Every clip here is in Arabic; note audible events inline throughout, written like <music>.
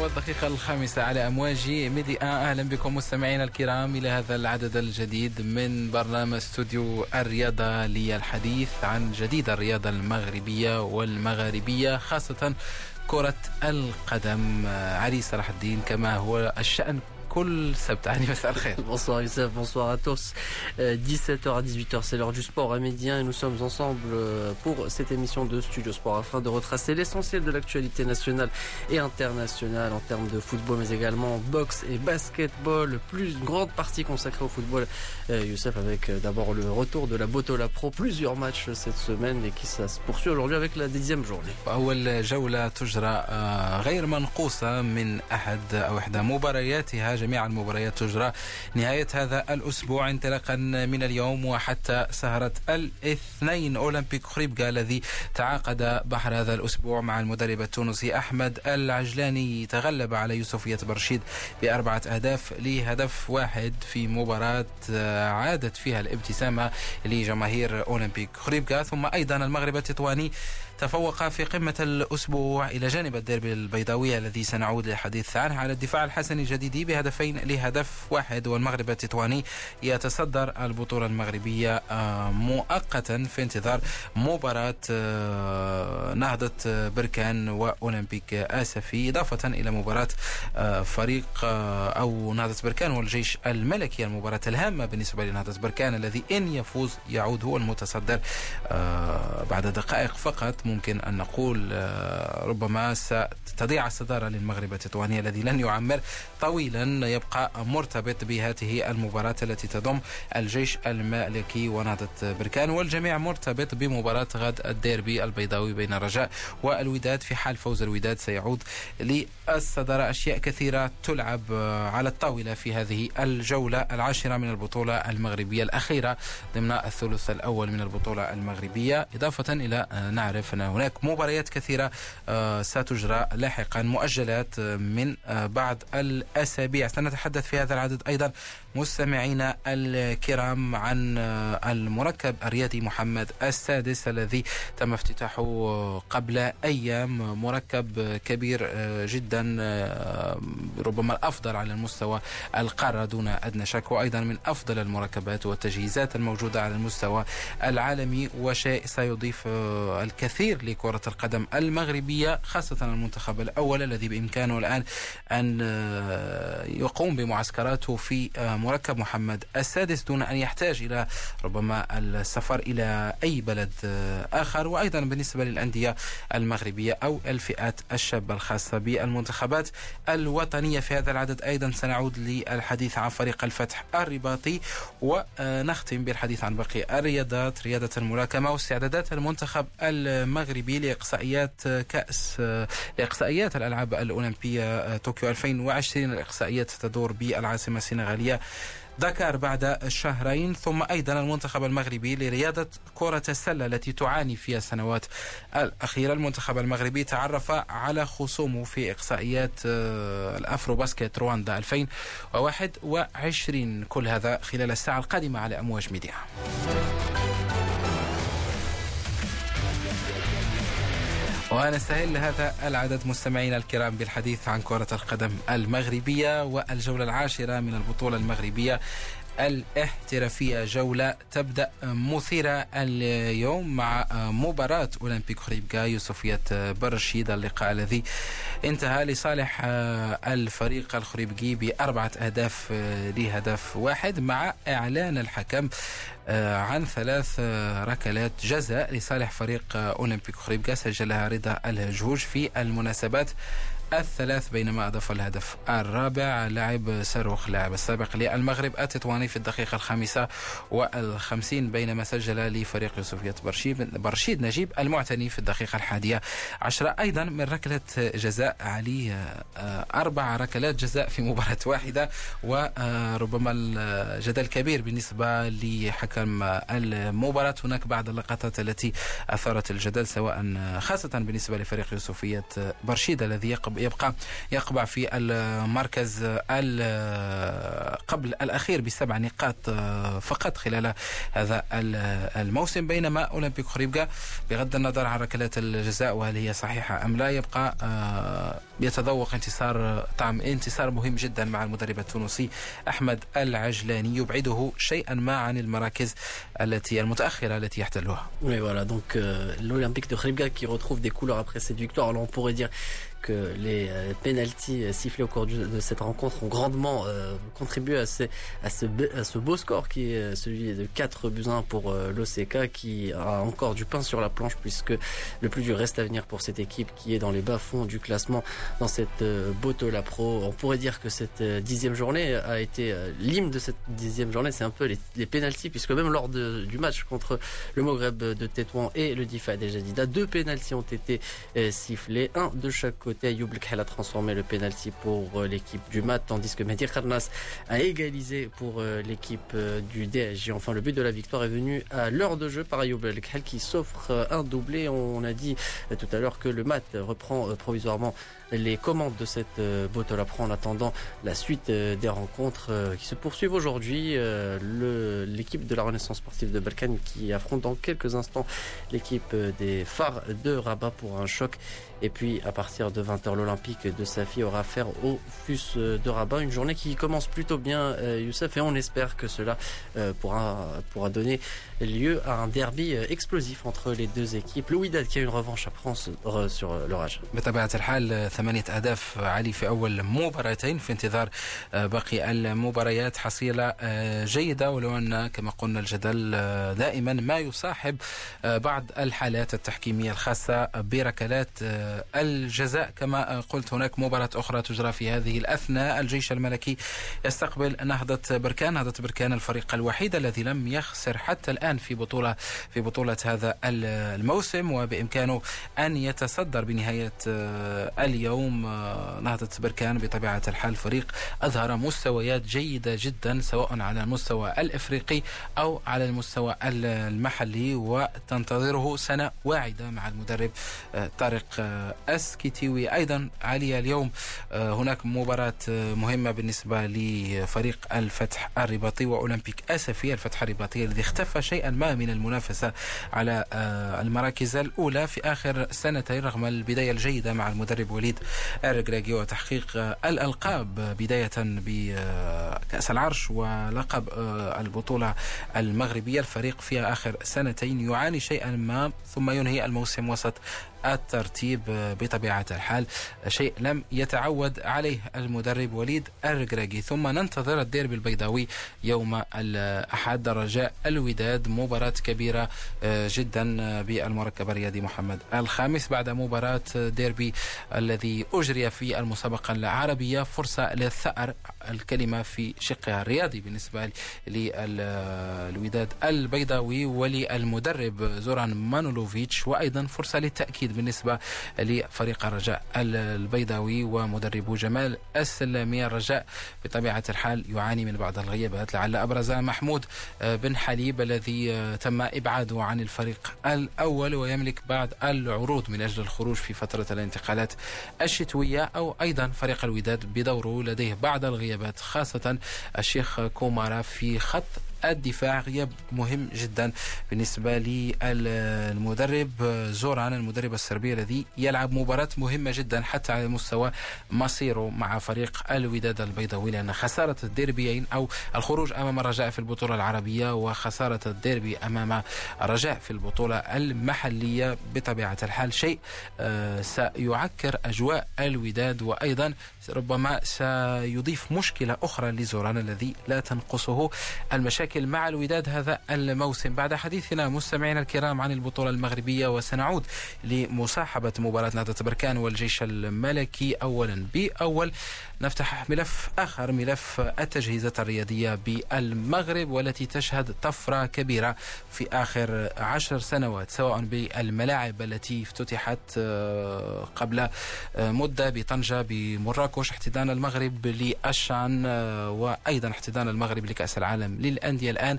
والدقيقة الخامسة على أمواج ميدي آن أهلا بكم مستمعينا الكرام إلى هذا العدد الجديد من برنامج استوديو الرياضة للحديث عن جديد الرياضة المغربية والمغاربية خاصة كرة القدم. علي صلاح الدين كما هو الشأن كل سبت علي <laughs> مساء الخير Bonsoir Youssef, bonsoir à tous. Euh, 17h à 18h, c'est l'heure du sport à Médien et nous sommes ensemble euh, pour cette émission de Studio Sport afin de retracer l'essentiel de l'actualité nationale et internationale en termes de football mais également boxe et basketball. Plus une grande partie consacrée au football. Euh, Youssef avec euh, d'abord le retour de la Botola Pro, plusieurs matchs cette semaine et qui ça se poursuit aujourd'hui avec la dixième journée. أول جولة تجرى آه، غير منقوصة من أحد أو إحدى مبارياتها جميع المباريات تجرى نهاية هذا الأسبوع. انطلاقا من اليوم وحتى سهرة الاثنين أولمبيك خريبكا الذي تعاقد بحر هذا الأسبوع مع المدرب التونسي أحمد العجلاني. تغلب على يوسفية برشيد بأربعة أهداف لهدف واحد في مباراة عادت فيها الابتسامة لجماهير أولمبيك خريبكا. ثم أيضا المغرب التطواني تفوق في قمة الأسبوع إلى جانب الديربي البيضاوي الذي سنعود للحديث عنه على الدفاع الحسني الجديدي بهدفين لهدف واحد والمغرب التطواني يتصدر البطولة المغربية آه، مؤقتا في انتظار مباراة آه، نهضة بركان وأولمبيك آسفي إضافة إلى مباراة آه، فريق آه، أو نهضة بركان والجيش الملكي المباراة الهامة بالنسبة لنهضة بركان الذي إن يفوز يعود هو المتصدر آه، بعد دقائق فقط. ممكن أن نقول آه، ربما ستضيع الصدارة للمغرب التطواني الذي لن يعمر طويلا يبقى مرتبط بهذه المباراة التي تضم الجيش الملكي ونهضة بركان والجميع مرتبط بمباراة غد الديربي البيضاوي بين الرجاء والوداد. في حال فوز الوداد سيعود للصدارة أشياء كثيرة تلعب آه، على الطاولة في هذه الجولة العاشرة من البطولة المغربية الأخيرة ضمن الثلث الأول من البطولة المغربية. إضافة إلى آه، نعرف أن هناك مباريات كثيرة آه، ستجرى لاحقا مؤجلات آه، من آه، بعض الأسابيع. سنتحدث في هذا العدد أيضا مستمعينا الكرام عن المركب الرياضي محمد السادس الذي تم افتتاحه قبل أيام. مركب كبير جدا ربما الأفضل على المستوى القارة دون أدنى شك وأيضا من أفضل المركبات والتجهيزات الموجودة على المستوى العالمي وشيء سيضيف الكثير لكرة القدم المغربية خاصة المنتخب الأول الذي بإمكانه الآن أن آه، يقوم بمعسكراته في مركب محمد السادس دون أن يحتاج إلى ربما السفر إلى أي بلد آخر وأيضا بالنسبة للأندية المغربية أو الفئات الشابة الخاصة بالمنتخبات الوطنية. في هذا العدد أيضا سنعود للحديث عن فريق الفتح الرباطي ونختم بالحديث عن باقي الرياضات. رياضة الملاكمة واستعدادات المنتخب المغربي لإقصائيات كأس لإقصائيات الألعاب الأولمبية طوكيو 2020 الإقصائيات تدور بالعاصمة السنغالية دكار بعد شهرين ثم أيضا المنتخب المغربي لرياضة كرة السلة التي تعاني في السنوات الأخيرة. المنتخب المغربي تعرف على خصومه في إقصائيات آه، الأفرو باسكت رواندا 2021 كل هذا خلال الساعة القادمة على أمواج ميديا. ونستهل هذا العدد مستمعينا الكرام بالحديث عن كرة القدم المغربية والجولة العاشرة من البطولة المغربية الاحترافية. جولة تبدأ مثيرة اليوم مع مباراة أولمبيك خريبكا. يوسفية برشيد اللقاء الذي انتهى لصالح الفريق الخريبكي بأربعة أهداف لهدف واحد مع إعلان الحكم عن ثلاث ركلات جزاء لصالح فريق أولمبيك خريبكا سجلها رضا الهجوج في المناسبات. الثلاث بينما أضاف الهدف الرابع لاعب صاروخ لاعب السابق للمغرب التطواني في الدقيقة الخامسة والخمسين بينما سجل لفريق يوسفية برشيد, برشيد نجيب المعتني في الدقيقة الحادية عشرة. أيضا من ركلة جزاء علي آه، أربع ركلات جزاء في مباراة واحدة وربما الجدل كبير بالنسبة لحكم المباراة. هناك بعض اللقطات التي أثارت الجدل سواء خاصة بالنسبة لفريق يوسفية برشيد الذي يقب يبقى يقبع في المركز ال- قبل الأخير بسبع نقاط فقط خلال هذا ال- الموسم. بينما أولمبيك خريبكا بغض النظر عن ركلات الجزاء وهل هي صحيحة أم لا يبقى آه، بيتذوق انتصار طعم انتصار مهم جدا مع المدرب التونسي أحمد العجلاني يبعده شيئا ما عن المراكز التي المتأخرة التي يحتلها. Oui, voilà, donc euh, l'Olympique de Khribga qui retrouve des couleurs après cette victoire. Alors on pourrait dire que les euh, pénalties euh, sifflés au cours de cette rencontre ont grandement euh, contribué à, ce, à, ce, à, ce, beau score qui est celui de 4 buts 1 pour l'OCK qui a encore du pain sur la planche puisque le plus dur reste à venir pour cette équipe qui est dans les bas-fonds du classement dans cette Botola Pro. On pourrait dire que cette dixième journée a été l'hymne de cette dixième journée, c'est un peu les, les pénalties puisque même lors de, du match contre le Moghreb de Tétouan et le Difa de Jadida, deux pénalties ont été sifflés, un de chaque côté Ayoub a transformé le penalty pour euh, l'équipe du MAT, tandis que Mehdi Kharnas a égalisé pour euh, l'équipe euh, du DSJ. Enfin, le but de la victoire est venu à l'heure de jeu par Ayoub Khal qui s'offre un doublé. On a dit tout à l'heure que le MAT reprend provisoirement les commandes de cette euh, la Pro en attendant la suite euh, des rencontres euh, qui se poursuivent aujourd'hui. L'équipe de la Renaissance sportive de Balkan qui affronte dans quelques instants l'équipe des phares de Rabat pour un choc. Et puis à partir de 20h, l'Olympique de Safi aura affaire au FUS de Rabat. Une journée qui commence plutôt bien, Youssef, et on espère que cela pourra, pourra donner lieu à un derby explosif entre les deux équipes. Le Wydad qui a une revanche à prendre sur l'orage. ثمانية أهداف علي في أول مباراتين في انتظار آه، باقي المباريات حصيلة آه، جيدة ولو أن كما قلنا الجدل آه، دائما ما يصاحب بعض الحالات التحكيمية الخاصة بركلات الجزاء كما قلت هناك مباراة أخرى تجرى في هذه الأثناء. الجيش الملكي يستقبل نهضة بركان نهضة بركان الفريق الوحيد الذي لم يخسر حتى الآن في بطولة في بطولة هذا الموسم. وبإمكانه أن يتصدر بنهاية اليوم اليوم آه، نهضة بركان بطبيعة الحال. فريق أظهر مستويات جيدة جدا سواء على المستوى الإفريقي أو على المستوى المحلي. وتنتظره سنة واعدة مع المدرب آه، طارق آه، أسكيتيوي أيضا علي اليوم هناك مباراة مهمة بالنسبة لفريق الفتح الرباطي وأولمبيك أسفي الفتح الرباطي الذي اختفى شيئا ما من المنافسة على المراكز الأولى في آخر سنتين رغم البداية الجيدة مع المدرب وليد الركراكي وتحقيق الألقاب بداية بكأس العرش ولقب البطولة المغربية. الفريق في آخر سنتين يعاني شيئا ما ثم ينهي الموسم وسط الترتيب بطبيعة الحال. شيء لم يتعود عليه المدرب وليد الركراكي ثم ننتظر الديربي البيضاوي يوم الأحد. رجاء الوداد مباراة كبيرة جدا بالمركب الرياضي محمد الخامس بعد مباراة ديربي الذي أجري في المسابقة العربية. فرصة للثأر الكلمة في شقها الرياضي بالنسبة للوداد البيضاوي وللمدرب زوران مانولوفيتش. وأيضا فرصة للتأكيد جديد بالنسبة لفريق الرجاء البيضاوي ومدربه جمال السلامي. الرجاء بطبيعة الحال يعاني من بعض الغيابات لعل أبرز محمود بن حليب الذي تم إبعاده عن الفريق الأول ويملك بعض العروض من أجل الخروج في فترة الانتقالات الشتوية أو أيضا فريق الوداد بدوره لديه بعض الغيابات خاصة الشيخ كومارا في خط الدفاع غياب مهم جدا بالنسبة للمدرب زوران المدرب السربي الذي يلعب مباراة مهمة جدا حتى على مستوى مصيره مع فريق الوداد البيضاوي لأن خسارة الديربيين أو الخروج أمام الرجاء في البطولة العربية وخسارة الديربي أمام الرجاء في البطولة المحلية بطبيعة الحال شيء آه، سيعكر أجواء الوداد وأيضا ربما سيضيف مشكلة أخرى لزوران الذي لا تنقصه المشاكل مع الوداد هذا الموسم. بعد حديثنا مستمعينا الكرام عن البطولة المغربية وسنعود لمصاحبة مباراة نهضة بركان والجيش الملكي. أولا بأول نفتح ملف آخر ملف التجهيزات الرياضية بالمغرب والتي تشهد طفرة كبيرة في آخر عشر سنوات سواء بالملاعب التي افتتحت آه، قبل آه، مدة بطنجة بمراكش احتضان المغرب للشان آه، وأيضا احتضان المغرب لكأس العالم للأندية الآن.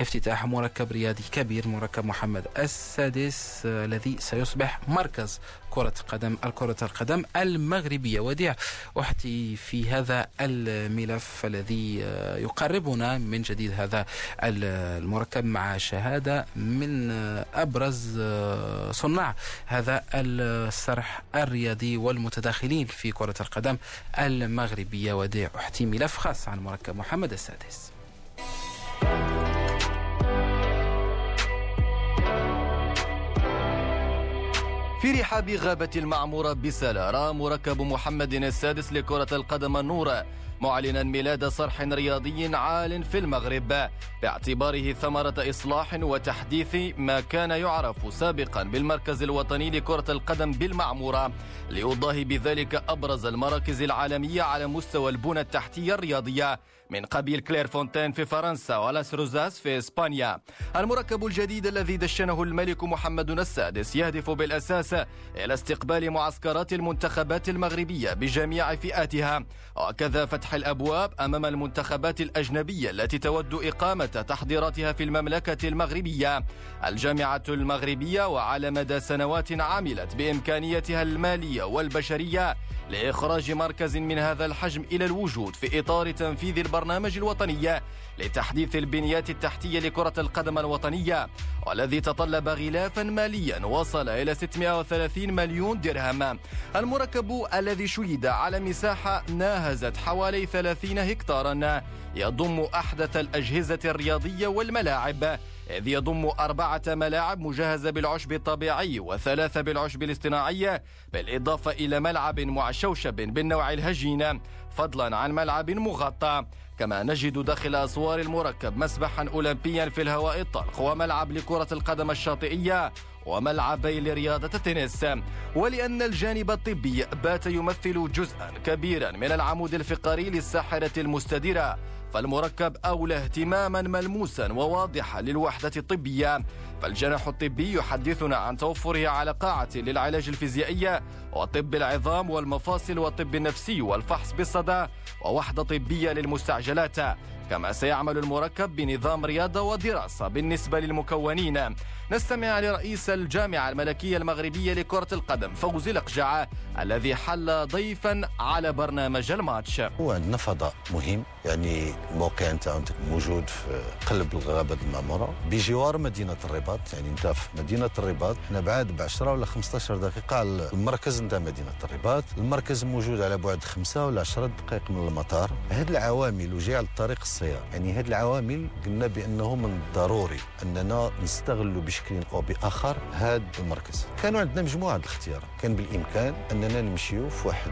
افتتاح مركب رياضي كبير مركب محمد السادس آه، الذي سيصبح مركز كرة قدم الكرة القدم المغربية. وديع أحتي في هذا الملف الذي آه، يقربنا من جديد هذا المركب مع شهادة من آه، أبرز صناع هذا السرح الرياضي والمتداخلين في كرة القدم المغربية. وديع أحتي ملف خاص عن مركب محمد السادس. في رحاب غابة المعمورة بسلا رأى مركب محمد السادس لكرة القدم النور معلنا ميلاد صرح رياضي عال في المغرب. باعتباره ثمرة إصلاح وتحديث ما كان يعرف سابقا بالمركز الوطني لكرة القدم بالمعمورة. ليضاهي بذلك أبرز المراكز العالمية على مستوى البنى التحتية الرياضية. من قبيل كلير فونتين في فرنسا ولاس روزاس في إسبانيا. المركب الجديد الذي دشنه الملك محمد السادس يهدف بالأساس إلى استقبال معسكرات المنتخبات المغربية بجميع فئاتها. وكذا فتح الأبواب أمام المنتخبات الأجنبية التي تود إقامة تحضيراتها في المملكة المغربية. الجامعة المغربية وعلى مدى سنوات عملت بإمكانيتها المالية والبشرية لإخراج مركز من هذا الحجم إلى الوجود في إطار تنفيذ البرنامج الوطني لتحديث البنيات التحتية لكرة القدم الوطنية والذي تطلب غلافا ماليا وصل إلى 630 مليون درهم. المركب الذي شيد على مساحة ناهزت حوالي 30 هكتارا يضم أحدث الأجهزة الرياضية والملاعب. إذ يضم أربعة ملاعب مجهزة بالعشب الطبيعي وثلاثة بالعشب الاصطناعي بالإضافة إلى ملعب مع شوشب بالنوع الهجين. فضلا عن ملعب مغطى. كما نجد داخل أسوار المركب مسبحا أولمبيا في الهواء الطلق وملعب لكرة القدم الشاطئية وملعبي لرياضة التنس. ولأن الجانب الطبي بات يمثل جزءا كبيرا من العمود الفقري للساحرة المستديرة فالمركب أولى اهتماما ملموسا وواضحا للوحدة الطبية. فالجناح الطبي يحدثنا عن توفره على قاعة للعلاج الفيزيائي وطب العظام والمفاصل والطب النفسي والفحص بالصدى ووحدة طبية للمستعجلات كما سيعمل المركب بنظام رياضة ودراسة بالنسبة للمكونين. نستمع لرئيس الجامعة الملكية المغربية لكرة القدم فوزي الأقجع الذي حل ضيفا على برنامج الماتش. هو عندنا فضاء مهم يعني الموقع نتاعو موجود في قلب الغابة المعمورة بجوار مدينة الرباط. يعني أنت في مدينة الرباط إحنا بعاد ب 10 ولا 15 دقيقة على المركز نتاع مدينة الرباط. المركز موجود على بعد 5 ولا 10 دقائق من المطار. هذه العوامل وجعل الطريق السيار يعني هذه العوامل قلنا بأنه من الضروري أننا نستغلوا بشكل أو بآخر هذا المركز. كانوا عندنا مجموعة الاختيارات كان بالإمكان أننا نمشيو في واحد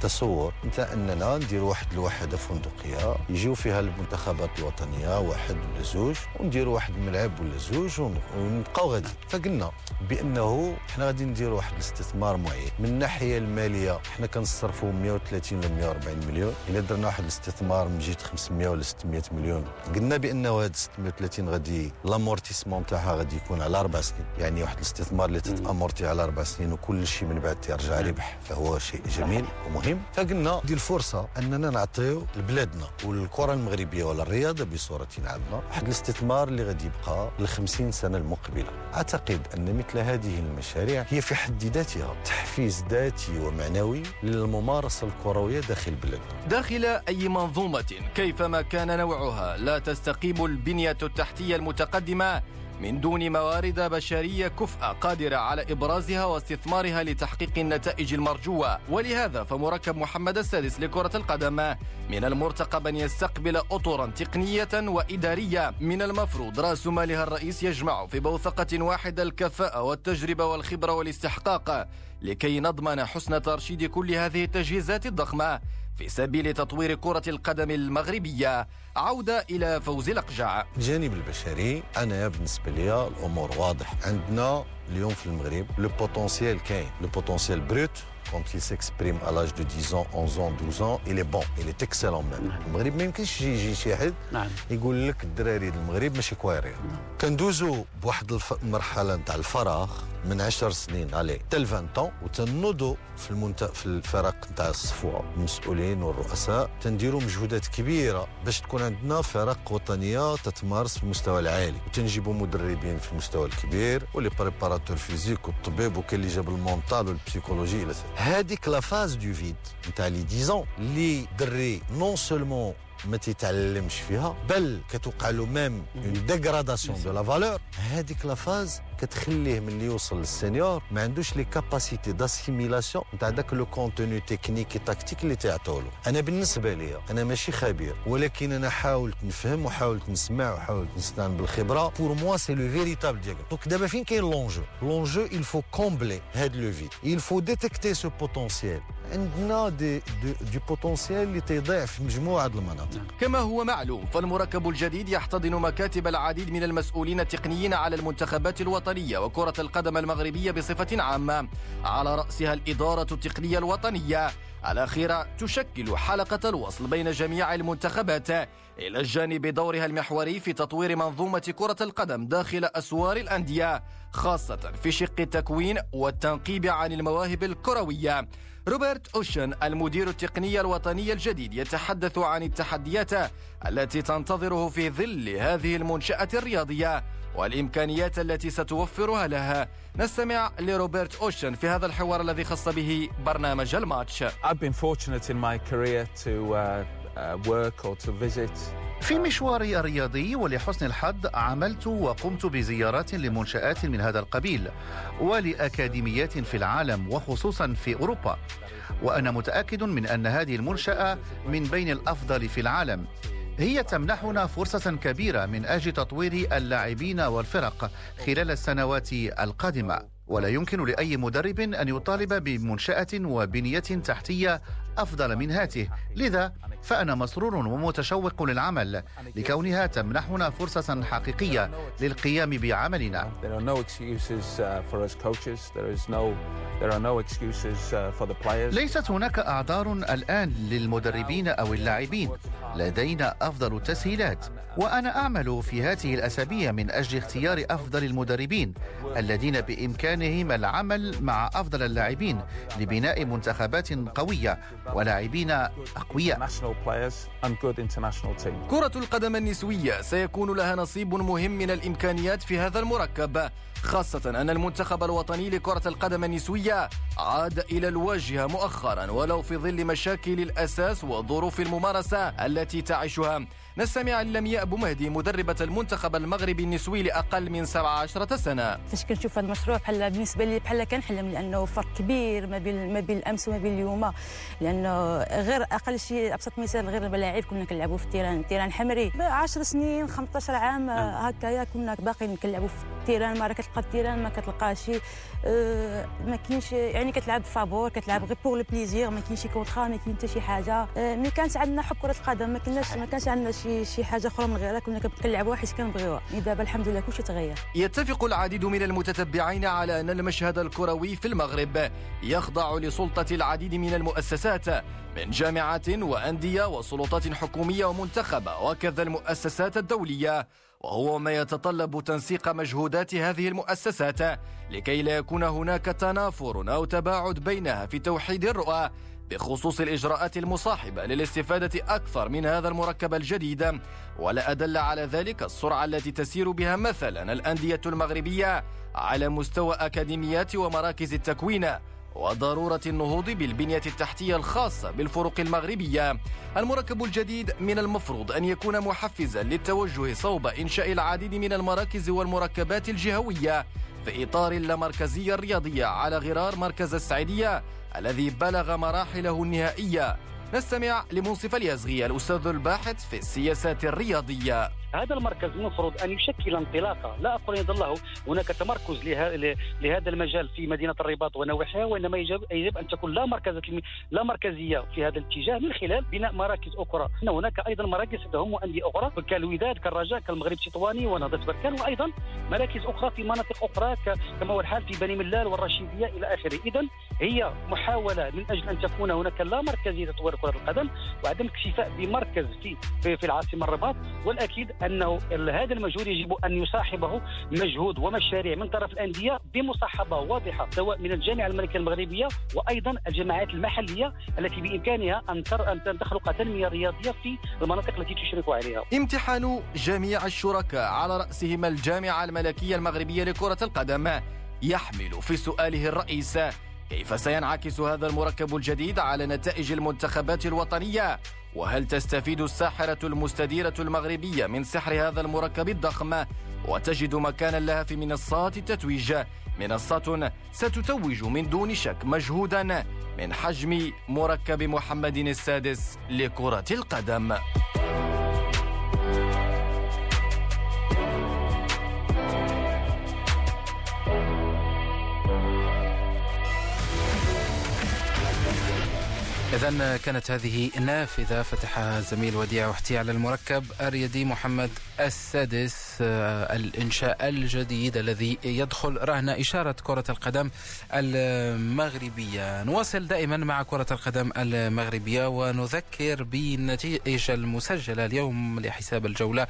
تصور. نتاع أننا نديروا واحد الوحدة فندقية يجيو فيها المنتخبات الوطنية واحد ولا زوج ونديروا واحد الملعب ولا زوج ونبقاو غادي. فقلنا بأنه إحنا غادي نديروا واحد الاستثمار معين. من الناحية المالية إحنا كنصرفوا 130 ل 140 مليون. إلا درنا واحد الاستثمار من جهة 500 ولا 600 مليون. قلنا بأنه هذا 630 غادي لامورتيسمون تاعها غادي يكون على أربع سنين. يعني واحد الاستثمار اللي تتأمورتي على أربع سنين وكل شيء من بعد يرجع ربح. فهو شيء جميل ومهم. فقلنا دي الفرصة أننا نعطيو لبلادنا والكرة المغربية ولا الرياضه بصورة عامة واحد الاستثمار اللي غادي يبقى ل 50 سنة. المقبلة. أعتقد أن مثل هذه المشاريع هي في حد ذاتها تحفيز ذاتي ومعنوي للممارسة الكروية داخل بلادنا. داخل أي منظومة كيفما كان نوعها لا تستقيم البنية التحتية المتقدمة من دون موارد بشرية كفء قادرة على إبرازها واستثمارها لتحقيق النتائج المرجوة. ولهذا فمركب محمد السادس لكرة القدم من المرتقب أن يستقبل أطرا تقنية وإدارية. من المفروض رأس مالها الرئيس يجمع في بوثقة واحدة الكفاءة والتجربة والخبرة والاستحقاق لكي نضمن حسن ترشيد كل هذه التجهيزات الضخمة. في سبيل تطوير كرة القدم المغربية عودة إلى فوزي لقجع الجانب البشري أنا بالنسبة لي الأمور واضح. عندنا اليوم في المغرب le potentiel كاين le potentiel brut quand il s'exprime à l'âge de 10 ans 11 ans 12 ans il est bon il est excellent même. المغرب ما يمكنش يجي شي حد نعم يقول لك الدراري المغرب ماشي كويرين كندوزو بواحد المرحله نتاع الفراغ من 10 سنين عليه حتى 20 طون وتنوضوا في المنت... في الفرق نتاع الصفوه المسؤولين والرؤساء. تنديروا مجهودات كبيرة باش تكون عندنا فرق وطنية تتمارس في المستوى العالي. وتنجيبوا مدربين في المستوى الكبير و les préparateurs physiques والطبيب وكاين اللي جاب ال mental وال psychologie إلى هذيك la phase de vide نتاع les 10 اللي دري non seulement ما تيتعلمش فيها بل كتوقع له même une dégradation de la valeur هذيك la phase كتخليه ملي يوصل لل senior. ما عندوش les capacités d'assimilation نتاع داك le contenu technico-tactique اللي تعطوا له. أنا بالنسبة لي أنا ماشي خبير ولكن أنا حاولت نفهم وحاولت نسمع وحاولت نستعن بالخبرة. pour moi c'est le véritable ديال donc دابا فين كاين l'enjeu l'enjeu il faut combler هاد le vide il faut détecter ce potentiel. عندنا des des, des potentiels اللي تيضيع في مجموعة المناطق. كما هو معلوم فالمركب الجديد يحتضن مكاتب العديد من المسؤولين التقنيين على المنتخبات الوطنية وكرة القدم المغربية بصفة عامة. على رأسها الإدارة التقنية الوطنية. الأخيرة تشكل حلقة الوصل بين جميع المنتخبات. إلى جانب دورها المحوري في تطوير منظومة كرة القدم داخل أسوار الأندية خاصة في شق التكوين والتنقيب عن المواهب الكروية. روبرت أوشن المدير التقني الوطني الجديد يتحدث عن التحديات التي تنتظره في ظل هذه المنشأة الرياضية والإمكانيات التي ستوفرها لها نستمع لروبرت أوشن في هذا الحوار الذي خص به برنامج الماتش. I've been fortunate in my career to uh, uh, في مشواري الرياضي ولحسن الحظ عملت وقمت بزيارات لمنشآت من هذا القبيل ولأكاديميات في العالم وخصوصا في أوروبا. وأنا متأكد من أن هذه المنشأة من بين الأفضل في العالم. هي تمنحنا فرصة كبيرة من أجل تطوير اللاعبين والفرق خلال السنوات القادمة. ولا يمكن لأي مدرب أن يطالب بمنشأة وبنية تحتية أفضل من هاته. لذا فأنا مسرور ومتشوق للعمل لكونها تمنحنا فرصة حقيقية للقيام بعملنا. Uh, uh. ليست هناك أعذار الآن للمدربين أو اللاعبين. لدينا أفضل التسهيلات. وأنا أعمل في هذه الأسابيع من أجل اختيار أفضل المدربين الذين بإمكانهم العمل مع أفضل اللاعبين لبناء منتخبات قوية. ولاعبين أقوياء. كرة القدم النسوية سيكون لها نصيب مهم من الإمكانيات في هذا المركب خاصة أن المنتخب الوطني لكرة القدم النسوية عاد إلى الواجهة مؤخرا ولو في ظل مشاكل الأساس وظروف الممارسة التي تعيشها نستمع للمياء أبو مهدي مدربة المنتخب المغربي النسوي لأقل من 17 سنة. فاش كنشوف هذا المشروع بحال بالنسبة لي بحال كنحلم لأنه فرق كبير ما بين ما بين الأمس وما بين اليوم. لأنه غير أقل شيء أبسط مثال غير الملاعب كنا كنلعبوا في ال terrain ال terrain حمري 10 سنين 15 عام هكايا كنا باقيين كنلعبوا في ال terrain ما راه كتلقى ال terrain ما كتلقاش أه ما كاينش يعني كتلعب فابور كتلعب غير pour le plaisir ما كاينش شي contrat ما كاين حتى شي حاجة. أه ملي كانت عندنا حب كرة القدم ما كناش ما كانش عندنا شي شي حاجة أخرى من غيرها كنا كنلعبوها حيت كنبغيوها دابا الحمد لله كلشي تغير. يتفق العديد من المتتبعين على أن المشهد الكروي في المغرب يخضع لسلطة العديد من المؤسسات من جامعات وأندية وسلطات حكومية ومنتخبة وكذا المؤسسات الدولية وهو ما يتطلب تنسيق مجهودات هذه المؤسسات لكي لا يكون هناك تنافر أو تباعد بينها في توحيد الرؤى بخصوص الإجراءات المصاحبة للاستفادة أكثر من هذا المركب الجديد ولا أدل على ذلك السرعة التي تسير بها مثلا الأندية المغربية على مستوى أكاديميات ومراكز التكوين وضرورة النهوض بالبنية التحتية الخاصة بالفرق المغربية. المركب الجديد من المفروض أن يكون محفزا للتوجه صوب إنشاء العديد من المراكز والمركبات الجهوية في إطار اللامركزية الرياضية على غرار مركز السعيدية الذي بلغ مراحله النهائية. نستمع لمنصف اليزغي الأستاذ الباحث في السياسات الرياضية. هذا المركز المفروض أن يشكل انطلاقة. لا أقول ان يظل هناك تمركز لهذا المجال في مدينة الرباط ونواحيها وإنما يجب يجب أن تكون لا مركزه لا مركزية في هذا الاتجاه من خلال بناء مراكز أخرى. إن هناك أيضا مراكز تهم أندية أخرى كالوداد كالرجاء كالمغرب التطواني ونهضة بركان وأيضا مراكز أخرى في مناطق أخرى كما هو الحال في بني ملال والرشيدية إلى آخره. اذا هي محاولة من أجل أن تكون هناك لا مركزية تطوير كرة القدم وعدم الاكتفاء بمركز في في, في العاصمة الرباط والأكيد انه هذا المجهود يجب أن يصاحبه مجهود ومشاريع من طرف الأندية بمصاحبة واضحة سواء من الجامعة الملكية المغربية وأيضا الجماعات المحلية التي بإمكانها أن أن تخلق تنمية رياضية في المناطق التي تشرف عليها. امتحان جميع الشركاء على راسهم الجامعة الملكية المغربية لكرة القدم يحمل في سؤاله الرئيس كيف سينعكس هذا المركب الجديد على نتائج المنتخبات الوطنية؟ وهل تستفيد الساحرة المستديرة المغربية من سحر هذا المركب الضخم؟ وتجد مكانا لها في منصات التتويج. منصة ستتوج من دون شك مجهودا من حجم مركب محمد السادس لكرة القدم. إذا كانت هذه نافذة فتحها زميل وديع وحتي على المركب الرياضي محمد السادس آه، الإنشاء الجديد الذي يدخل رهن إشارة كرة القدم المغربية. نواصل دائما مع كرة القدم المغربية ونذكر بالنتيجة المسجلة اليوم لحساب الجولة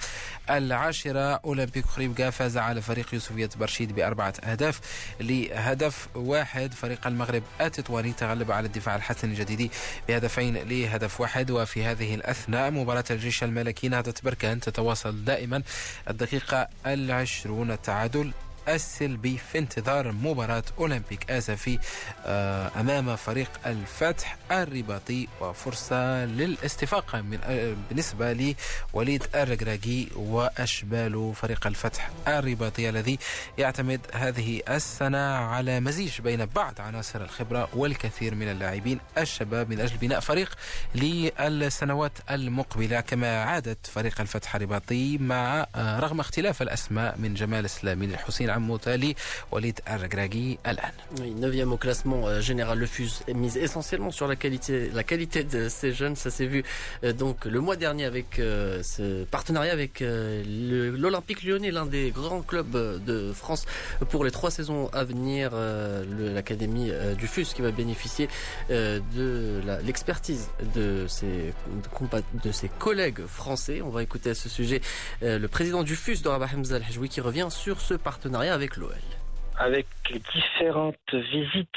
العاشرة. أولمبيك خريبكا فاز على فريق يوسفية برشيد بأربعة أهداف لهدف واحد. فريق المغرب التطواني تغلب على الدفاع الحسن الجديدي بهدفين لهدف واحد. وفي هذه الأثناء مباراة الجيش الملكي نهضة بركان تتواصل دائما الدقيقة العشرون التعادل السلبي في انتظار مباراة أولمبيك آسفي آه، أمام فريق الفتح الرباطي وفرصة للاستفاقة من آه، بالنسبة لوليد الرقراقي وأشبال فريق الفتح الرباطي الذي يعتمد هذه السنة على مزيج بين بعض عناصر الخبرة والكثير من اللاعبين الشباب من أجل بناء فريق للسنوات المقبلة. كما عادت فريق الفتح الرباطي مع آه، رغم اختلاف الأسماء من جمال السلامي لحسين Walid Oui, 9e au classement euh, général, le FUS mise essentiellement sur la qualité, la qualité de ces jeunes. Ça s'est vu euh, donc le mois dernier avec euh, ce partenariat avec l'Olympique lyonnais, l'un des grands clubs de France pour les trois saisons à venir. L'académie du FUS qui va bénéficier de l'expertise de ses, de ses collègues français. On va écouter à ce sujet le président du FUS, Dora Hamza Al-Hajwi, qui revient sur ce partenariat avec l'OL Avec différentes visites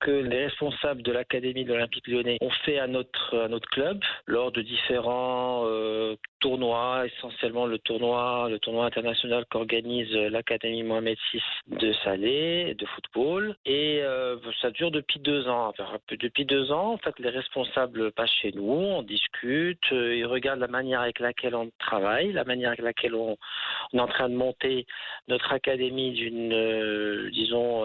que les responsables de l'Académie de l'Olympique lyonnais ont fait à notre, club lors de différents euh, tournoi, essentiellement le tournoi, international qu'organise l'Académie Mohamed VI de Salé de football. Et euh, ça dure depuis deux ans. depuis deux ans, en fait, les responsables passent chez nous, on discute, euh, ils regardent la manière avec laquelle on travaille, la manière avec laquelle on, est en train de monter notre académie d'une, disons,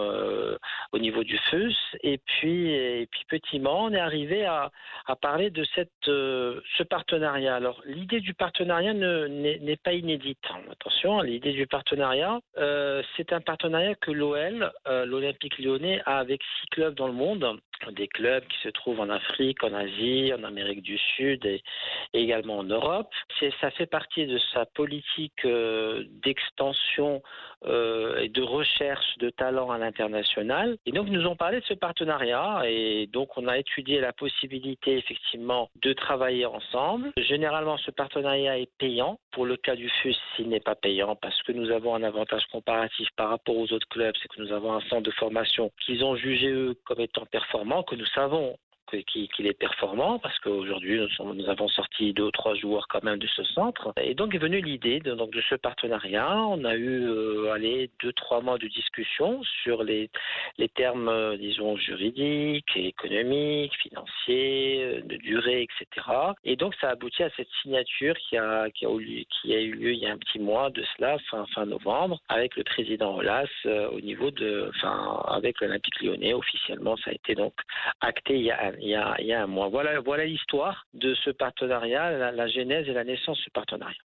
au niveau du FUS. Et puis, et puis on est arrivé à, parler de cette, ce partenariat. Alors, l'idée du partenariat n'est pas inédite. Attention, l'idée du partenariat, euh, c'est un partenariat que l'OL, euh, l'Olympique lyonnais, a avec six clubs dans le monde des clubs qui se trouvent en Afrique, en Asie, en Amérique du Sud et, également en Europe. Ça fait partie de sa politique euh, d'extension euh, et de recherche de talents à l'international. Et donc, nous ont parlé de ce partenariat et donc on a étudié la possibilité effectivement de travailler ensemble. Généralement, ce partenariat est payant. Pour le cas du FUS, il n'est pas payant parce que nous avons un avantage comparatif par rapport aux autres clubs, c'est que nous avons un centre de formation qu'ils ont jugé eux comme étant performant que nous savons qu'il est performant parce qu'aujourd'hui nous, avons sorti deux ou trois joueurs quand même de ce centre. Et donc est venue l'idée de, donc de ce partenariat. On a eu euh, allez deux trois mois de discussion sur les les termes euh, disons juridiques économiques financiers euh, de durée etc et donc ça a abouti à cette signature qui a qui a eu, lieu il y a un petit mois de cela fin fin novembre avec le président Olas au niveau de enfin avec l'Olympique Lyonnais officiellement ça a été donc acté il y a il y a, un mois. Voilà, l'histoire de ce partenariat, la, la genèse et la naissance de ce partenariat.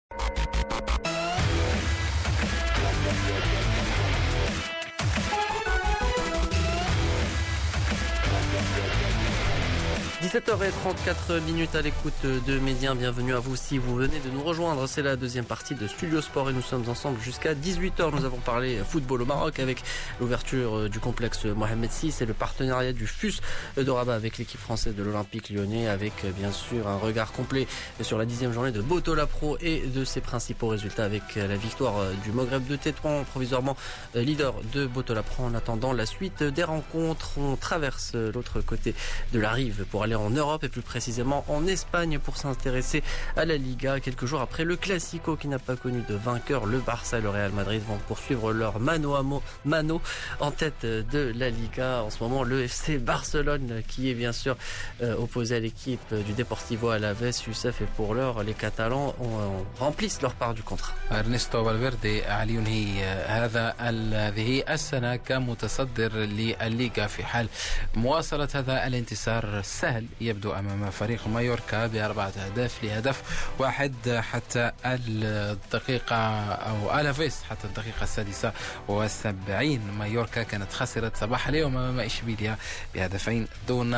17h34 minutes à l'écoute de Médien. Bienvenue à vous si vous venez de nous rejoindre. C'est la deuxième partie de Studio Sport et nous sommes ensemble jusqu'à 18h. Nous avons parlé football au Maroc avec l'ouverture du complexe Mohamed VI et le partenariat du FUS de Rabat avec l'équipe française de l'Olympique lyonnais avec bien sûr un regard complet sur la dixième journée de Botola Pro et de ses principaux résultats avec la victoire du Moghreb de Tétouan provisoirement leader de Botola Pro en attendant la suite des rencontres. On traverse l'autre côté de la rive pour aller en Europe et plus précisément en Espagne pour s'intéresser à la Liga. Quelques jours après le Classico qui n'a pas connu de vainqueur, le Barça et le Real Madrid vont poursuivre leur mano à mano en tête de la Liga. En ce moment, le FC Barcelone qui est bien sûr euh, opposé à l'équipe du Deportivo Alaves, Youssef et pour l'heure, les Catalans ont, remplissent leur part du contrat. Ernesto Valverde أعلن ينهي هذا هذه السنة كمتصدر للليغا في حال مواصلة هذا الانتصار السهل يبدو أمام فريق مايوركا بأربعة أهداف لهدف واحد حتى الدقيقة أو ألافيس حتى الدقيقة السادسة والسبعين. مايوركا كانت خسرت صباح اليوم أمام إشبيليا بهدفين دون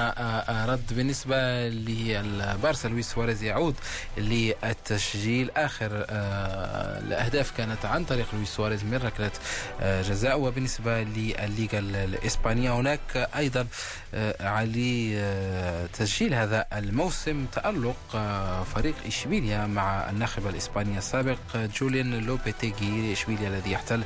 رد بالنسبة للبارسا لويس سواريز يعود للتسجيل. آخر الأهداف كانت عن طريق لويس سواريز من ركلة جزاء. وبالنسبة للليغا الإسبانية هناك أيضا علي تسجيل هذا الموسم تألق فريق إشبيليا مع الناخب الإسباني السابق جوليان لوبيتيغي إشبيليا الذي يحتل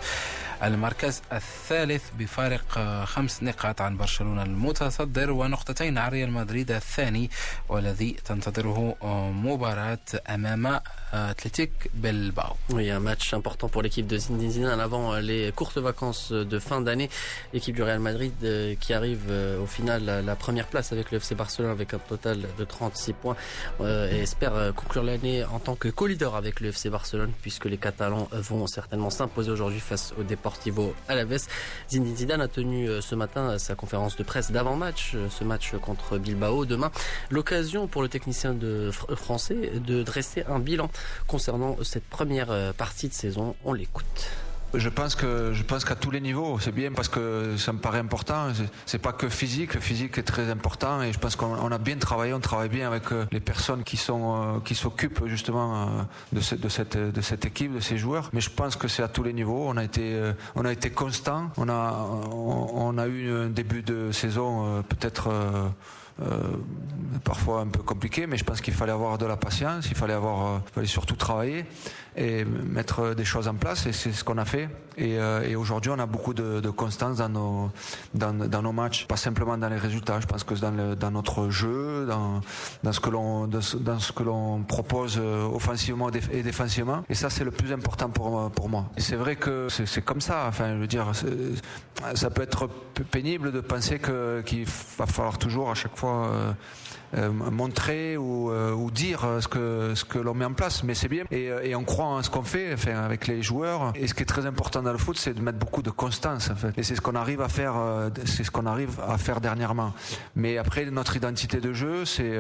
المركز الثالث بفارق خمس نقاط عن برشلونة المتصدر ونقطتين عن ريال مدريد الثاني والذي تنتظره مباراة أمام Athletic Bilbao. Oui, un match important pour l'équipe de Zinedine Zidane avant les courtes vacances de fin d'année. L'équipe du Real Madrid qui arrive au final à la première place avec le FC Barcelone avec un total de 36 points et espère conclure l'année en tant que co-leader avec le FC Barcelone puisque les Catalans vont certainement s'imposer aujourd'hui face au Deportivo Alaves. Zinedine Zidane a tenu ce matin sa conférence de presse d'avant-match, ce match contre Bilbao demain. L'occasion pour le technicien de français de dresser un bilan concernant cette première euh, partie de saison. On l'écoute. Je pense que je pense qu'à tous les niveaux, c'est bien parce que ça me paraît important. C'est pas que physique, le physique est très important et je pense qu'on a bien travaillé, on travaille bien avec euh, les personnes qui sont euh, qui s'occupent justement de cette de cette de cette équipe, de ces joueurs. Mais je pense que c'est à tous les niveaux. On a été on a été constant. On a on a eu un début de saison peut-être parfois un peu compliqué, mais je pense qu'il fallait avoir de la patience, il fallait avoir, euh, fallait surtout travailler et mettre des choses en place, et c'est ce qu'on a fait. Et, euh, aujourd'hui, on a beaucoup de, constance dans nos, dans, nos matchs, pas simplement dans les résultats. Je pense que dans, dans notre jeu, dans, dans ce que l'on, dans ce que l'on propose offensivement et défensivement. Et ça, c'est le plus important pour pour moi. Et c'est vrai que c'est comme ça. Enfin, je veux dire, ça peut être pénible de penser qu'il va falloir toujours à chaque fois euh, euh, montrer ou, euh, dire ce que ce que l'on met en place. Mais c'est bien et, on croit ce qu'on fait, avec les joueurs. Et ce qui est très important dans le foot, c'est de mettre beaucoup de constance. Et c'est ce qu'on arrive à faire, c'est ce qu'on arrive à faire dernièrement. Mais après, notre identité de jeu, c'est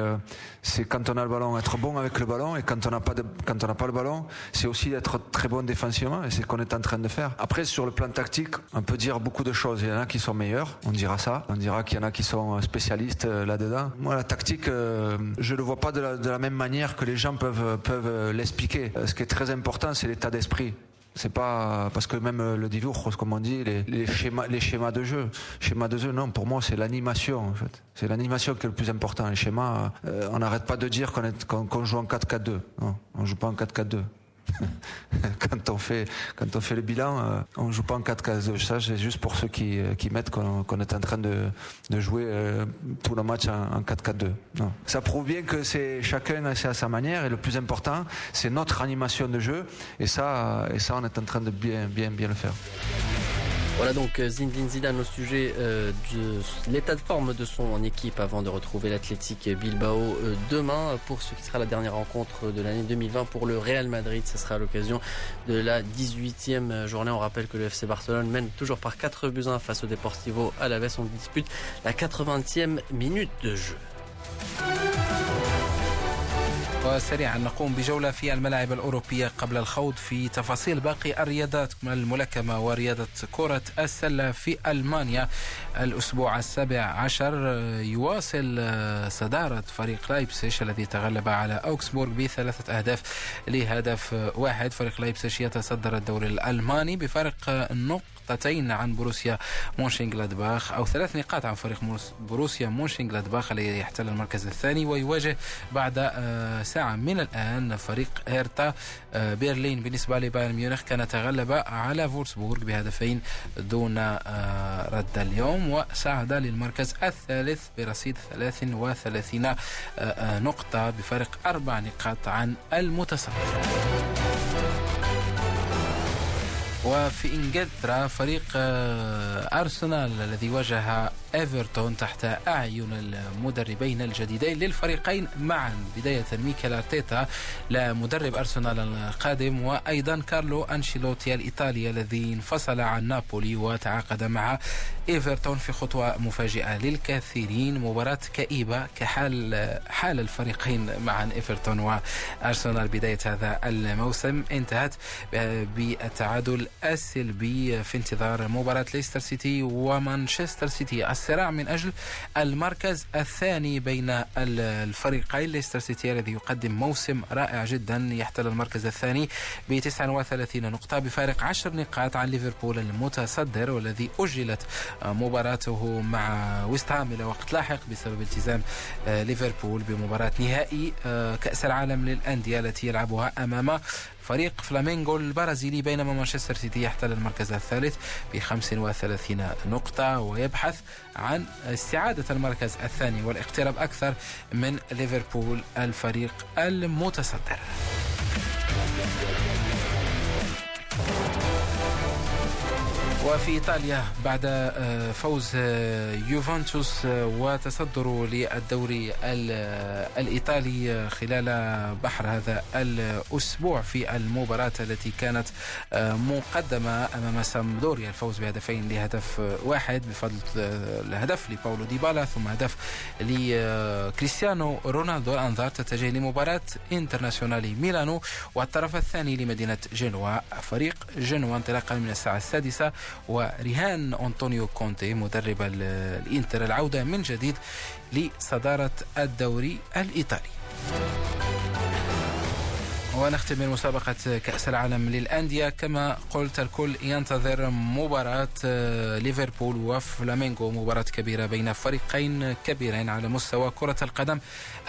c'est quand on a le ballon, être bon avec le ballon, et quand on n'a pas de, quand on n'a pas le ballon, c'est aussi d'être très bon défensivement. Et c'est ce qu'on est en train de faire. Après, sur le plan tactique, on peut dire beaucoup de choses. Il y en a qui sont meilleurs, on dira ça. On dira qu'il y en a qui sont spécialistes là-dedans. Moi, la tactique je euh, le vois pas de la, même manière que les gens peuvent, peuvent l'expliquer. Euh, ce qui est très important, c'est l'état d'esprit. C'est pas parce que même le divorce, comme on dit, les, schémas, les schémas de jeu, schémas de jeu, non. Pour moi, c'est l'animation en fait. C'est l'animation qui est le plus important. Les schémas, euh, on n'arrête pas de dire qu'on joue en 4-4-2. Non, on joue pas en 4-4-2. <laughs> quand on fait quand on fait le bilan, euh, on joue pas en 4 cases. Ça, c'est juste pour ceux qui, euh, mettent qu'on est en train de, jouer euh, tout le match en, 4-4-2. Ça prouve bien que c'est chacun c'est à sa manière et le plus important, c'est notre animation de jeu et ça et ça on est en train de bien bien bien le faire. Voilà donc euh, Zinedine Zidane au sujet euh, de l'état de forme de son équipe avant de retrouver l'Athletic Bilbao euh, demain pour ce qui sera la dernière rencontre de l'année 2020 pour le Real Madrid. Ce sera l'occasion de la 18e journée. On rappelle que le FC Barcelone mène toujours par 4 buts 1 face au Deportivo Alaves. On dispute la 80e minute de jeu. وسريعا نقوم بجولة في الملاعب الأوروبية قبل الخوض في تفاصيل باقي الرياضات الملاكمة ورياضة كرة السلة في ألمانيا. الأسبوع السابع عشر يواصل صدارة فريق لايبسيش الذي تغلب على أوكسبورغ بثلاثة أهداف لهدف واحد. فريق لايبسيش يتصدر الدوري الألماني بفارق نقطة نقطتين عن بروسيا مونشنغلادباخ أو ثلاث نقاط عن فريق بروسيا مونشنغلادباخ الذي يحتل المركز الثاني ويواجه بعد آه، ساعة من الآن فريق هيرتا آه، برلين بالنسبة لبايرن ميونخ كان تغلب على فولسبورغ بهدفين دون آه، رد اليوم وصعد للمركز الثالث برصيد 33 نقطة بفارق أربع نقاط عن المتصدر. وفي إنجلترا فريق آه، أرسنال الذي واجه إيفرتون تحت أعين المدربين الجديدين للفريقين. معا بداية ميكيل أرتيتا لمدرب أرسنال القادم وأيضا كارلو أنشيلوتي الإيطالي الذي انفصل عن نابولي وتعاقد مع إيفرتون في خطوة مفاجئة للكثيرين. مباراة كئيبة كحال حال الفريقين معا إيفرتون وأرسنال بداية هذا الموسم. انتهت بالتعادل السلبي في انتظار مباراة ليستر سيتي ومانشستر سيتي. الصراع من أجل المركز الثاني بين الفريقين. ليستر سيتي الذي يقدم موسم رائع جدا. يحتل المركز الثاني ب 39 نقطة بفارق 10 نقاط عن ليفربول المتصدر والذي أجلت مباراته مع ويست هام إلى وقت لاحق بسبب التزام آه، ليفربول بمباراة نهائي آه، كأس العالم للأندية التي يلعبها أمام فريق فلامينغو البرازيلي بينما مانشستر سيتي يحتل المركز الثالث ب 35 نقطة ويبحث عن استعادة المركز الثاني والاقتراب أكثر من ليفربول الفريق المتصدر. وفي إيطاليا بعد آه، فوز آه، يوفنتوس آه، وتصدره للدوري الإيطالي خلال بحر هذا الأسبوع في المباراة التي كانت مقدمة أمام سامدوريا. الفوز بهدفين لهدف واحد بفضل الهدف لباولو ديبالا ثم هدف لكريستيانو رونالدو. الأنظار تتجه لمباراة انترناسيونالي ميلانو والطرف الثاني لمدينة جنوا. فريق جنوا انطلاقا من الساعة السادسة ورهان أنطونيو كونتي مدرب الإنتر العودة من جديد لصدارة الدوري الإيطالي. ونختم مسابقة كأس العالم للأندية. كما قلت الكل ينتظر مباراة آه، ليفربول وفلامينغو. مباراة كبيرة بين فريقين كبيرين على مستوى كرة القدم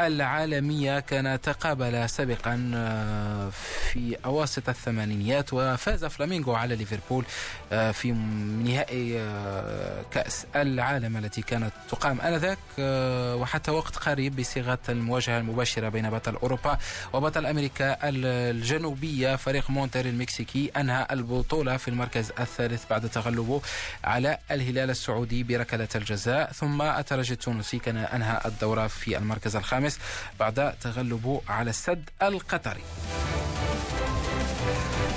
العالمية. كان تقابل سابقا آه، في أواسط الثمانينيات وفاز فلامينغو على ليفربول آه، في نهائي كأس العالم التي كانت تقام آنذاك. وحتى وقت قريب بصيغة المواجهة المباشرة بين بطل أوروبا وبطل أمريكا الجنوبية فريق مونتير المكسيكي أنهى البطولة في المركز الثالث بعد تغلبه على الهلال السعودي بركلة الجزاء. ثم الترجي التونسي كان أنهى الدورة في المركز الخامس بعد تغلبه على السد القطري.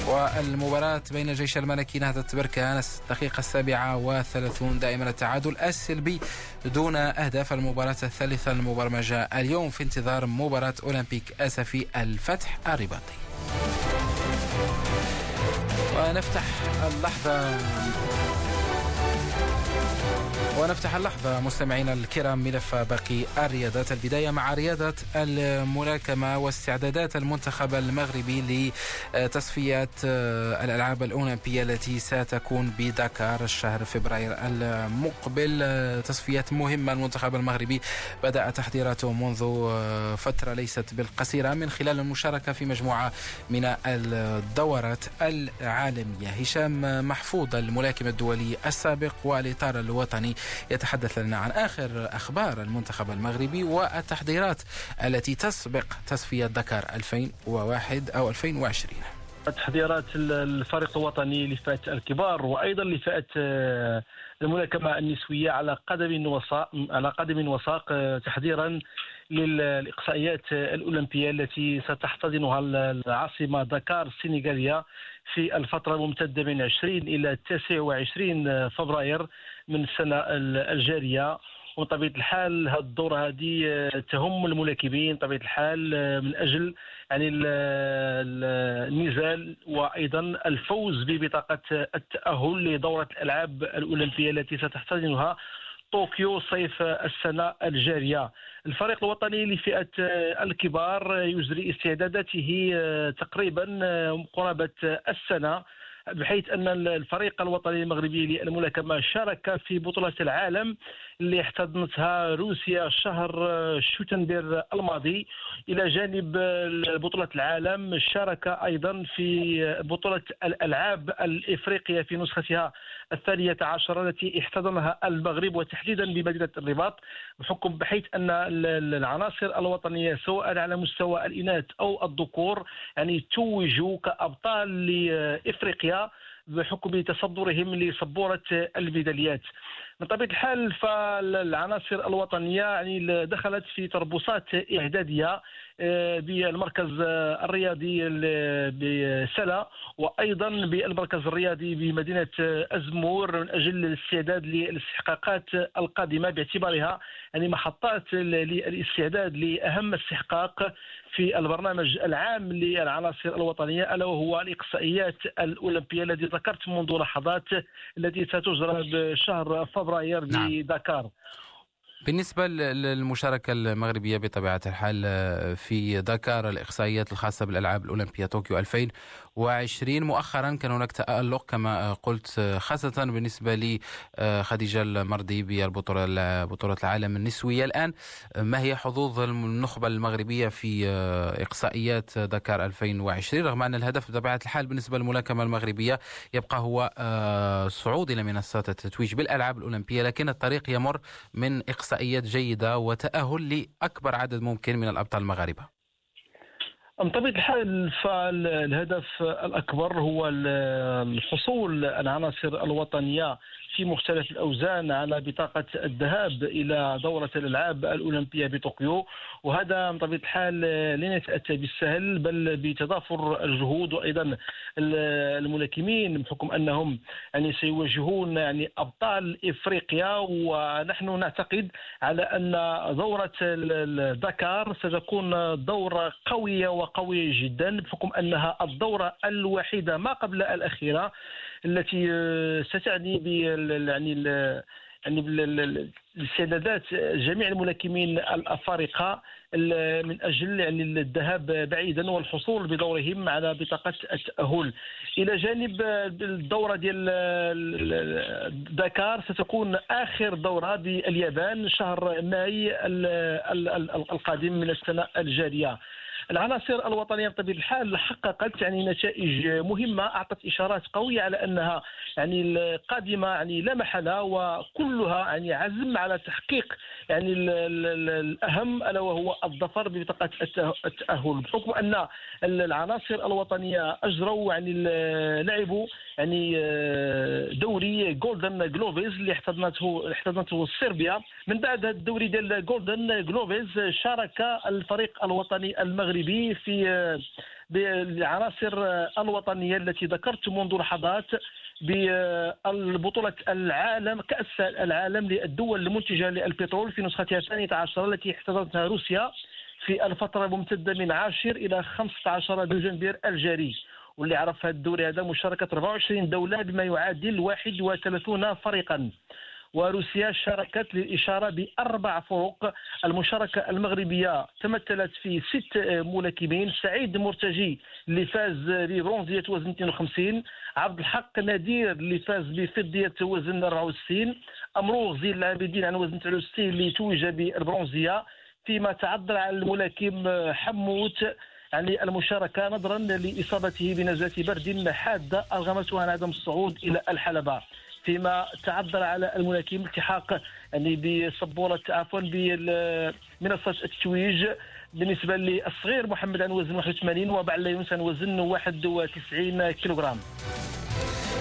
والمباراة بين الجيش الملكي نهضة بركان الدقيقة السابعة وثلاثون دائما التعادل السلبي دون أهداف المباراة الثالثة المبرمجة اليوم في انتظار مباراة أولمبيك أسفي الفتح الرباطي. ونفتح اللحظة. ونفتح اللحظة مستمعينا الكرام ملف باقي الرياضات. البداية مع رياضة الملاكمة واستعدادات المنتخب المغربي لتصفيات آه، الألعاب الأولمبية التي ستكون بدكار الشهر فبراير المقبل. آه، تصفيات مهمة. المنتخب المغربي بدأ تحضيراته منذ آه، فترة ليست بالقصيرة من خلال المشاركة في مجموعة من الدورات العالمية. هشام محفوظ الملاكم الدولي السابق والإطار الوطني يتحدث لنا عن آخر أخبار المنتخب المغربي والتحضيرات التي تسبق تصفية دكار 2001 أو 2020 تحضيرات الفريق الوطني لفئة الكبار وأيضا لفئة آه، الملاكمة النسوية على قدم وساق على قدم وساق آه، تحضيرا للإقصائيات الأولمبية التي ستحتضنها العاصمة دكار السنغالية في الفترة الممتدة من 20 إلى 29 فبراير. من السنة الجارية. وبطبيعه الحال هذه الدوره هذه آه، تهم الملاكمين بطبيعه الحال آه، من أجل يعني النزال وأيضا الفوز ببطاقة التأهل لدورة الألعاب الأولمبية التي ستحتضنها طوكيو صيف السنة الجارية. الفريق الوطني لفئة الكبار يجري استعداداته تقريبا قرابة السنة. بحيث أن الفريق الوطني المغربي للملاكمة شارك في بطولة العالم اللي احتضنتها روسيا شهر شوتنبير الماضي. إلى جانب بطولة العالم شارك أيضا في بطولة الألعاب الإفريقية في نسختها الثانية عشر التي احتضنها المغرب. وتحديدا بمدينة الرباط بحكم بحيث أن العناصر الوطنية سواء على مستوى الإناث أو الذكور يعني توجوا كأبطال لإفريقيا. بحكم تصدرهم لسبورة الميداليات. من طبيعة الحال فالعناصر الوطنية يعني دخلت في تربصات إعدادية. آه، بالمركز الرياضي بسلا وأيضا بالمركز الرياضي بمدينة أزمور من أجل الاستعداد للاستحقاقات القادمة باعتبارها يعني محطات للاستعداد لأهم استحقاق في البرنامج العام للعناصر الوطنية ألا وهو الإقصائيات الأولمبية التي ذكرت منذ لحظات التي ستجرى بشهر فبراير نعم. بالنسبة للمشاركة المغربية بطبيعة الحال في دكار الإحصائيات الخاصة بالألعاب الأولمبية طوكيو 2000 وعشرين مؤخرا كان هناك تألق كما قلت خاصة بالنسبة لخديجة المرضي بالبطولة بطولة العالم النسوية الآن. ما هي حظوظ النخبة المغربية في إقصائيات دكار 2020 رغم أن الهدف بطبيعة الحال بالنسبة للملاكمة المغربية يبقى هو صعود إلى منصات التتويج بالألعاب الأولمبية لكن الطريق يمر من إقصائيات جيدة وتأهل لأكبر عدد ممكن من الأبطال المغاربة. بطبيعه الحال فالهدف الأكبر هو الحصول العناصر الوطنية. في مختلف الأوزان على بطاقة الذهاب إلى دورة الألعاب الأولمبية بطوكيو. وهذا بطبيعه الحال لن يتأتى بالسهل بل بتضافر الجهود وأيضا الملاكمين بحكم أنهم يعني سيواجهون يعني أبطال إفريقيا. ونحن نعتقد على أن دورة دكار ستكون دورة قوية وقوية جدا بحكم أنها الدورة الوحيدة ما قبل الأخيرة. التي آه، ستعني ب يعني يعني الاستعدادات جميع الملاكمين الأفارقة من أجل يعني الذهاب بعيدا والحصول بدورهم على بطاقة التأهل. إلى جانب الدورة ديال دكار ستكون آخر دورة باليابان شهر ماي القادم من السنة الجارية. العناصر الوطنية بطبيعه الحال حققت يعني نتائج مهمة أعطت إشارات قوية على أنها يعني القادمة يعني لا محالة وكلها يعني عزم على تحقيق يعني الأهم ألا وهو الظفر ببطاقة التأهل. بحكم أن العناصر الوطنية أجروا يعني لعبوا يعني آه، دوري Golden Gloves اللي احتضنته احتضنته صربيا. من بعد هذا الدوري ديال Golden Gloves شارك الفريق الوطني المغربي في آه، بالعناصر الوطنية التي ذكرت منذ لحظات ببطولة العالم كأس العالم للدول المنتجة للبترول في نسختها الثانية عشر التي احتضنتها روسيا في الفترة الممتدة من 10 إلى 15 دجنبير الجاري. واللي عرف هذا الدوري هذا مشاركة 24 دولة بما يعادل 31 فريقا. وروسيا شاركت للإشارة بأربع فرق. المشاركة المغربية تمثلت في ست ملاكمين. سعيد مرتجي اللي فاز ببرونزية وزن 52 عبد الحق نادير اللي فاز بفضية وزن 64 أمروغ زين العابدين عن وزن 63 اللي توج بالبرونزية فيما تعذر على الملاكم حموت يعني المشاركة نظرا لإصابته بنزلة برد حادة. أرغمته عن عدم الصعود إلى الحلبة. فيما تعذر على الملاكم التحاق يعني بسبوره عفوا بمنصة التتويج بالنسبة للصغير محمد عن وزن 81 وبعلا يونس عن وزن 91 كيلوغرام.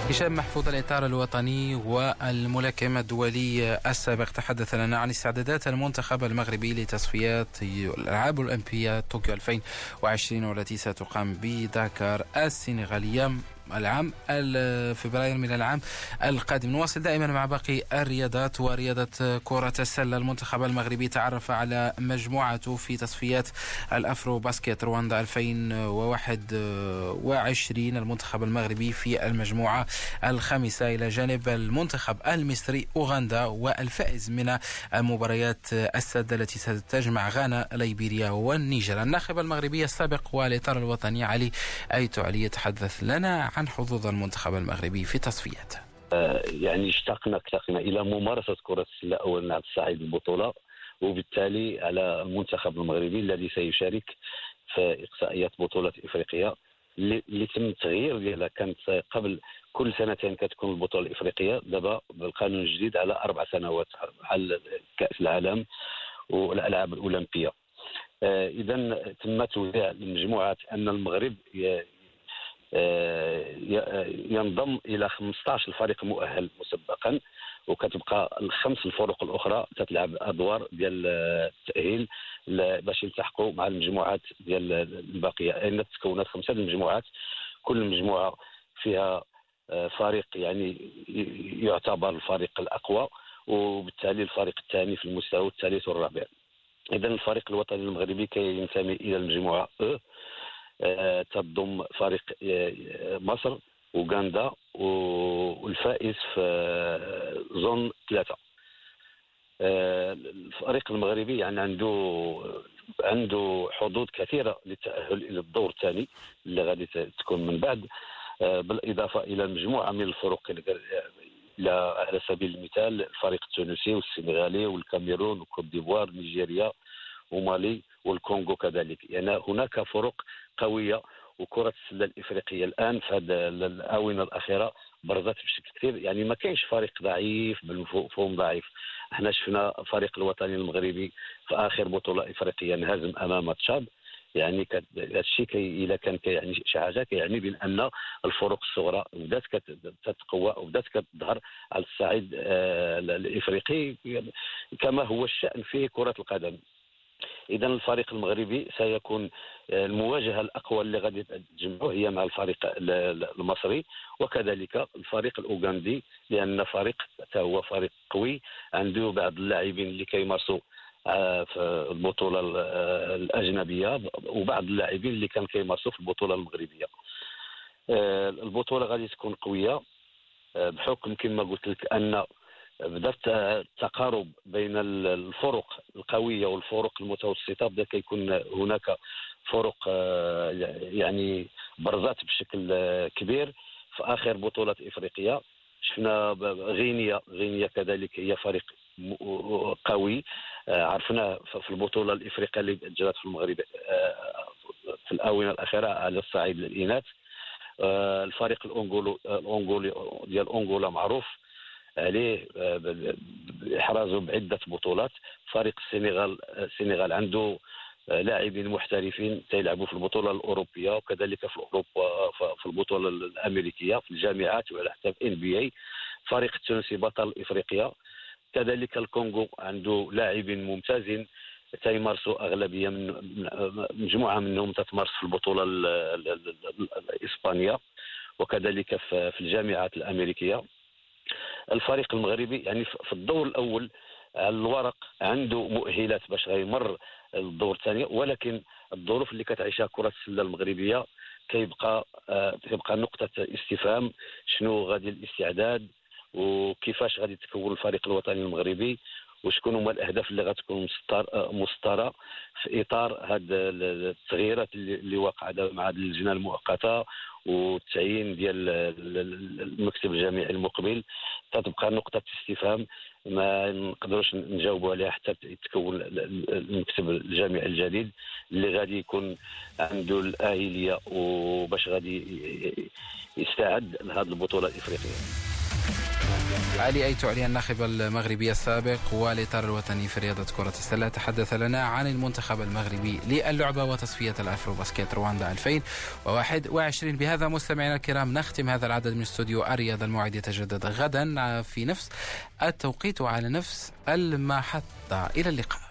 هشام محفوظ الإطار الوطني والملاكم الدولي السابق تحدث لنا عن استعدادات المنتخب المغربي لتصفيات الألعاب الأولمبية طوكيو 2020 والتي ستقام بداكار السنغالية. العام فبراير من العام القادم. نواصل دائما مع باقي الرياضات ورياضة كرة السلة. المنتخب المغربي تعرف على مجموعته في تصفيات ال AfroBasket رواندا 2021 المنتخب المغربي في المجموعة الخامسة إلى جانب المنتخب المصري أوغندا والفائز من المباريات السد التي ستجمع غانا ليبيريا والنيجر. الناخب المغربي السابق والإطار الوطني علي أيتو. علي يتحدث لنا عن حظوظ المنتخب المغربي في تصفيات. آه، يعني اشتقنا اشتقنا إلى ممارسة كرة السلة اولا على صعيد البطولة وبالتالي على المنتخب المغربي الذي سيشارك في إقصائيات بطولة إفريقيا. اللي تم التغيير ديالها كانت قبل كل سنتين كتكون البطولة الإفريقية. دابا بالقانون الجديد على أربع سنوات على كأس العالم والألعاب الأولمبية. آه، اذا تم توزيع المجموعات أن المغرب ينضم إلى 15 فريق مؤهل مسبقا وكتبقى الخمس الفرق الأخرى تتلعب أدوار ديال التأهيل باش يلتحقوا مع المجموعات ديال الباقية. لأن تكونت خمسة المجموعات كل مجموعة فيها آه، فريق يعني يعتبر الفريق الأقوى وبالتالي الفريق الثاني في المستوى الثالث والرابع. اذا الفريق الوطني المغربي كينتمي إلى المجموعة أه تضم فريق آه، مصر أوغندا والفائز في آه، زون ثلاثة آه، الفريق المغربي يعني عنده عنده حظوظ كثيرة للتأهل إلى الدور الثاني اللي غادي تكون من بعد. بالإضافة إلى مجموعة من الفرق على سبيل المثال الفريق التونسي والسنغالي والكاميرون وكوت ديفوار نيجيريا ومالي والكونغو كذلك. يعني هناك فرق قوية وكرة السلة الإفريقية الآن في هذه الآونة الأخيرة برزت بشكل كثير. يعني ما كاينش فريق ضعيف بالمفهوم ضعيف. إحنا شفنا الفريق الوطني المغربي في آخر بطولة إفريقية انهزم أمام تشاد. يعني هذا الشيء كي اذا كان كيعني شي حاجة كيعني بأن الفرق الصغرى بدات كتقوى وبدات كتظهر على الصعيد آه، الإفريقي كما هو الشأن في كرة القدم. اذا الفريق المغربي سيكون آه، المواجهة الأقوى اللي غادي تجمعه هي مع الفريق المصري. وكذلك الفريق الأوغندي لأن فريق هو فريق قوي عنده بعض اللاعبين اللي كيمارسوا آه، في البطولة آه، الأجنبية وبعض اللاعبين اللي كانوا كيمارسوا في البطولة المغربية. البطولة غادي تكون قوية بحكم كما قلت لك أن بدا التقارب بين الفرق القوية والفرق المتوسطة بدأ كيكون هناك فرق آه، يعني برزات بشكل آه، كبير. في آخر بطولة إفريقيا شفنا غينيا غينيا كذلك هي فريق قوي. آه، عرفنا في البطولة الإفريقية اللي جرت في المغرب في الآونة الأخيرة على الصعيد الاناث الفريق الأونغولي ديال أونغولا معروف. عليه احرازه بعدة بطولات. فريق السنغال السنغال عنده لاعبين محترفين تيلعبوا في البطولة الأوروبية وكذلك في أوروبا في البطولة الأمريكية في الجامعات وعلى حساب ان بي اي فريق التونسي بطل إفريقيا. كذلك الكونغو عنده لاعبين ممتازين. تيمارسوا أغلبية من مجموعة منهم تتمارس في البطولة الإسبانية. وكذلك في الجامعات الأمريكية. الفريق المغربي يعني في الدور الأول على الورق عنده مؤهلات باش غيمر الدور الثاني ولكن الظروف اللي كتعيشها كرة السلة المغربية كيبقى آه كيبقى نقطة استفهام شنو غادي الاستعداد وكيفاش غادي تكون الفريق الوطني المغربي وشكون هما الأهداف اللي غتكون مسطرة في إطار هاد التغييرات اللي واقعة مع اللجنه المؤقتة والتعيين ديال المكتب الجامعي المقبل. تتبقى نقطة استفهام ما نقدروش نجاوبوا عليها حتى يتكون المكتب الجامعي الجديد اللي غادي يكون عنده الآهلية وباش غادي يستعد لهذه البطولة الإفريقية. علي أيتو علي الناخب المغربي السابق والإطار الوطني في رياضة كرة السلة. تحدث لنا عن المنتخب المغربي للعبة وتصفية ال AfroBasket رواندا 2021 بهذا مستمعينا الكرام نختم هذا العدد من استوديو الرياضة الموعد يتجدد غدا في نفس التوقيت وعلى نفس المحطة. إلى اللقاء.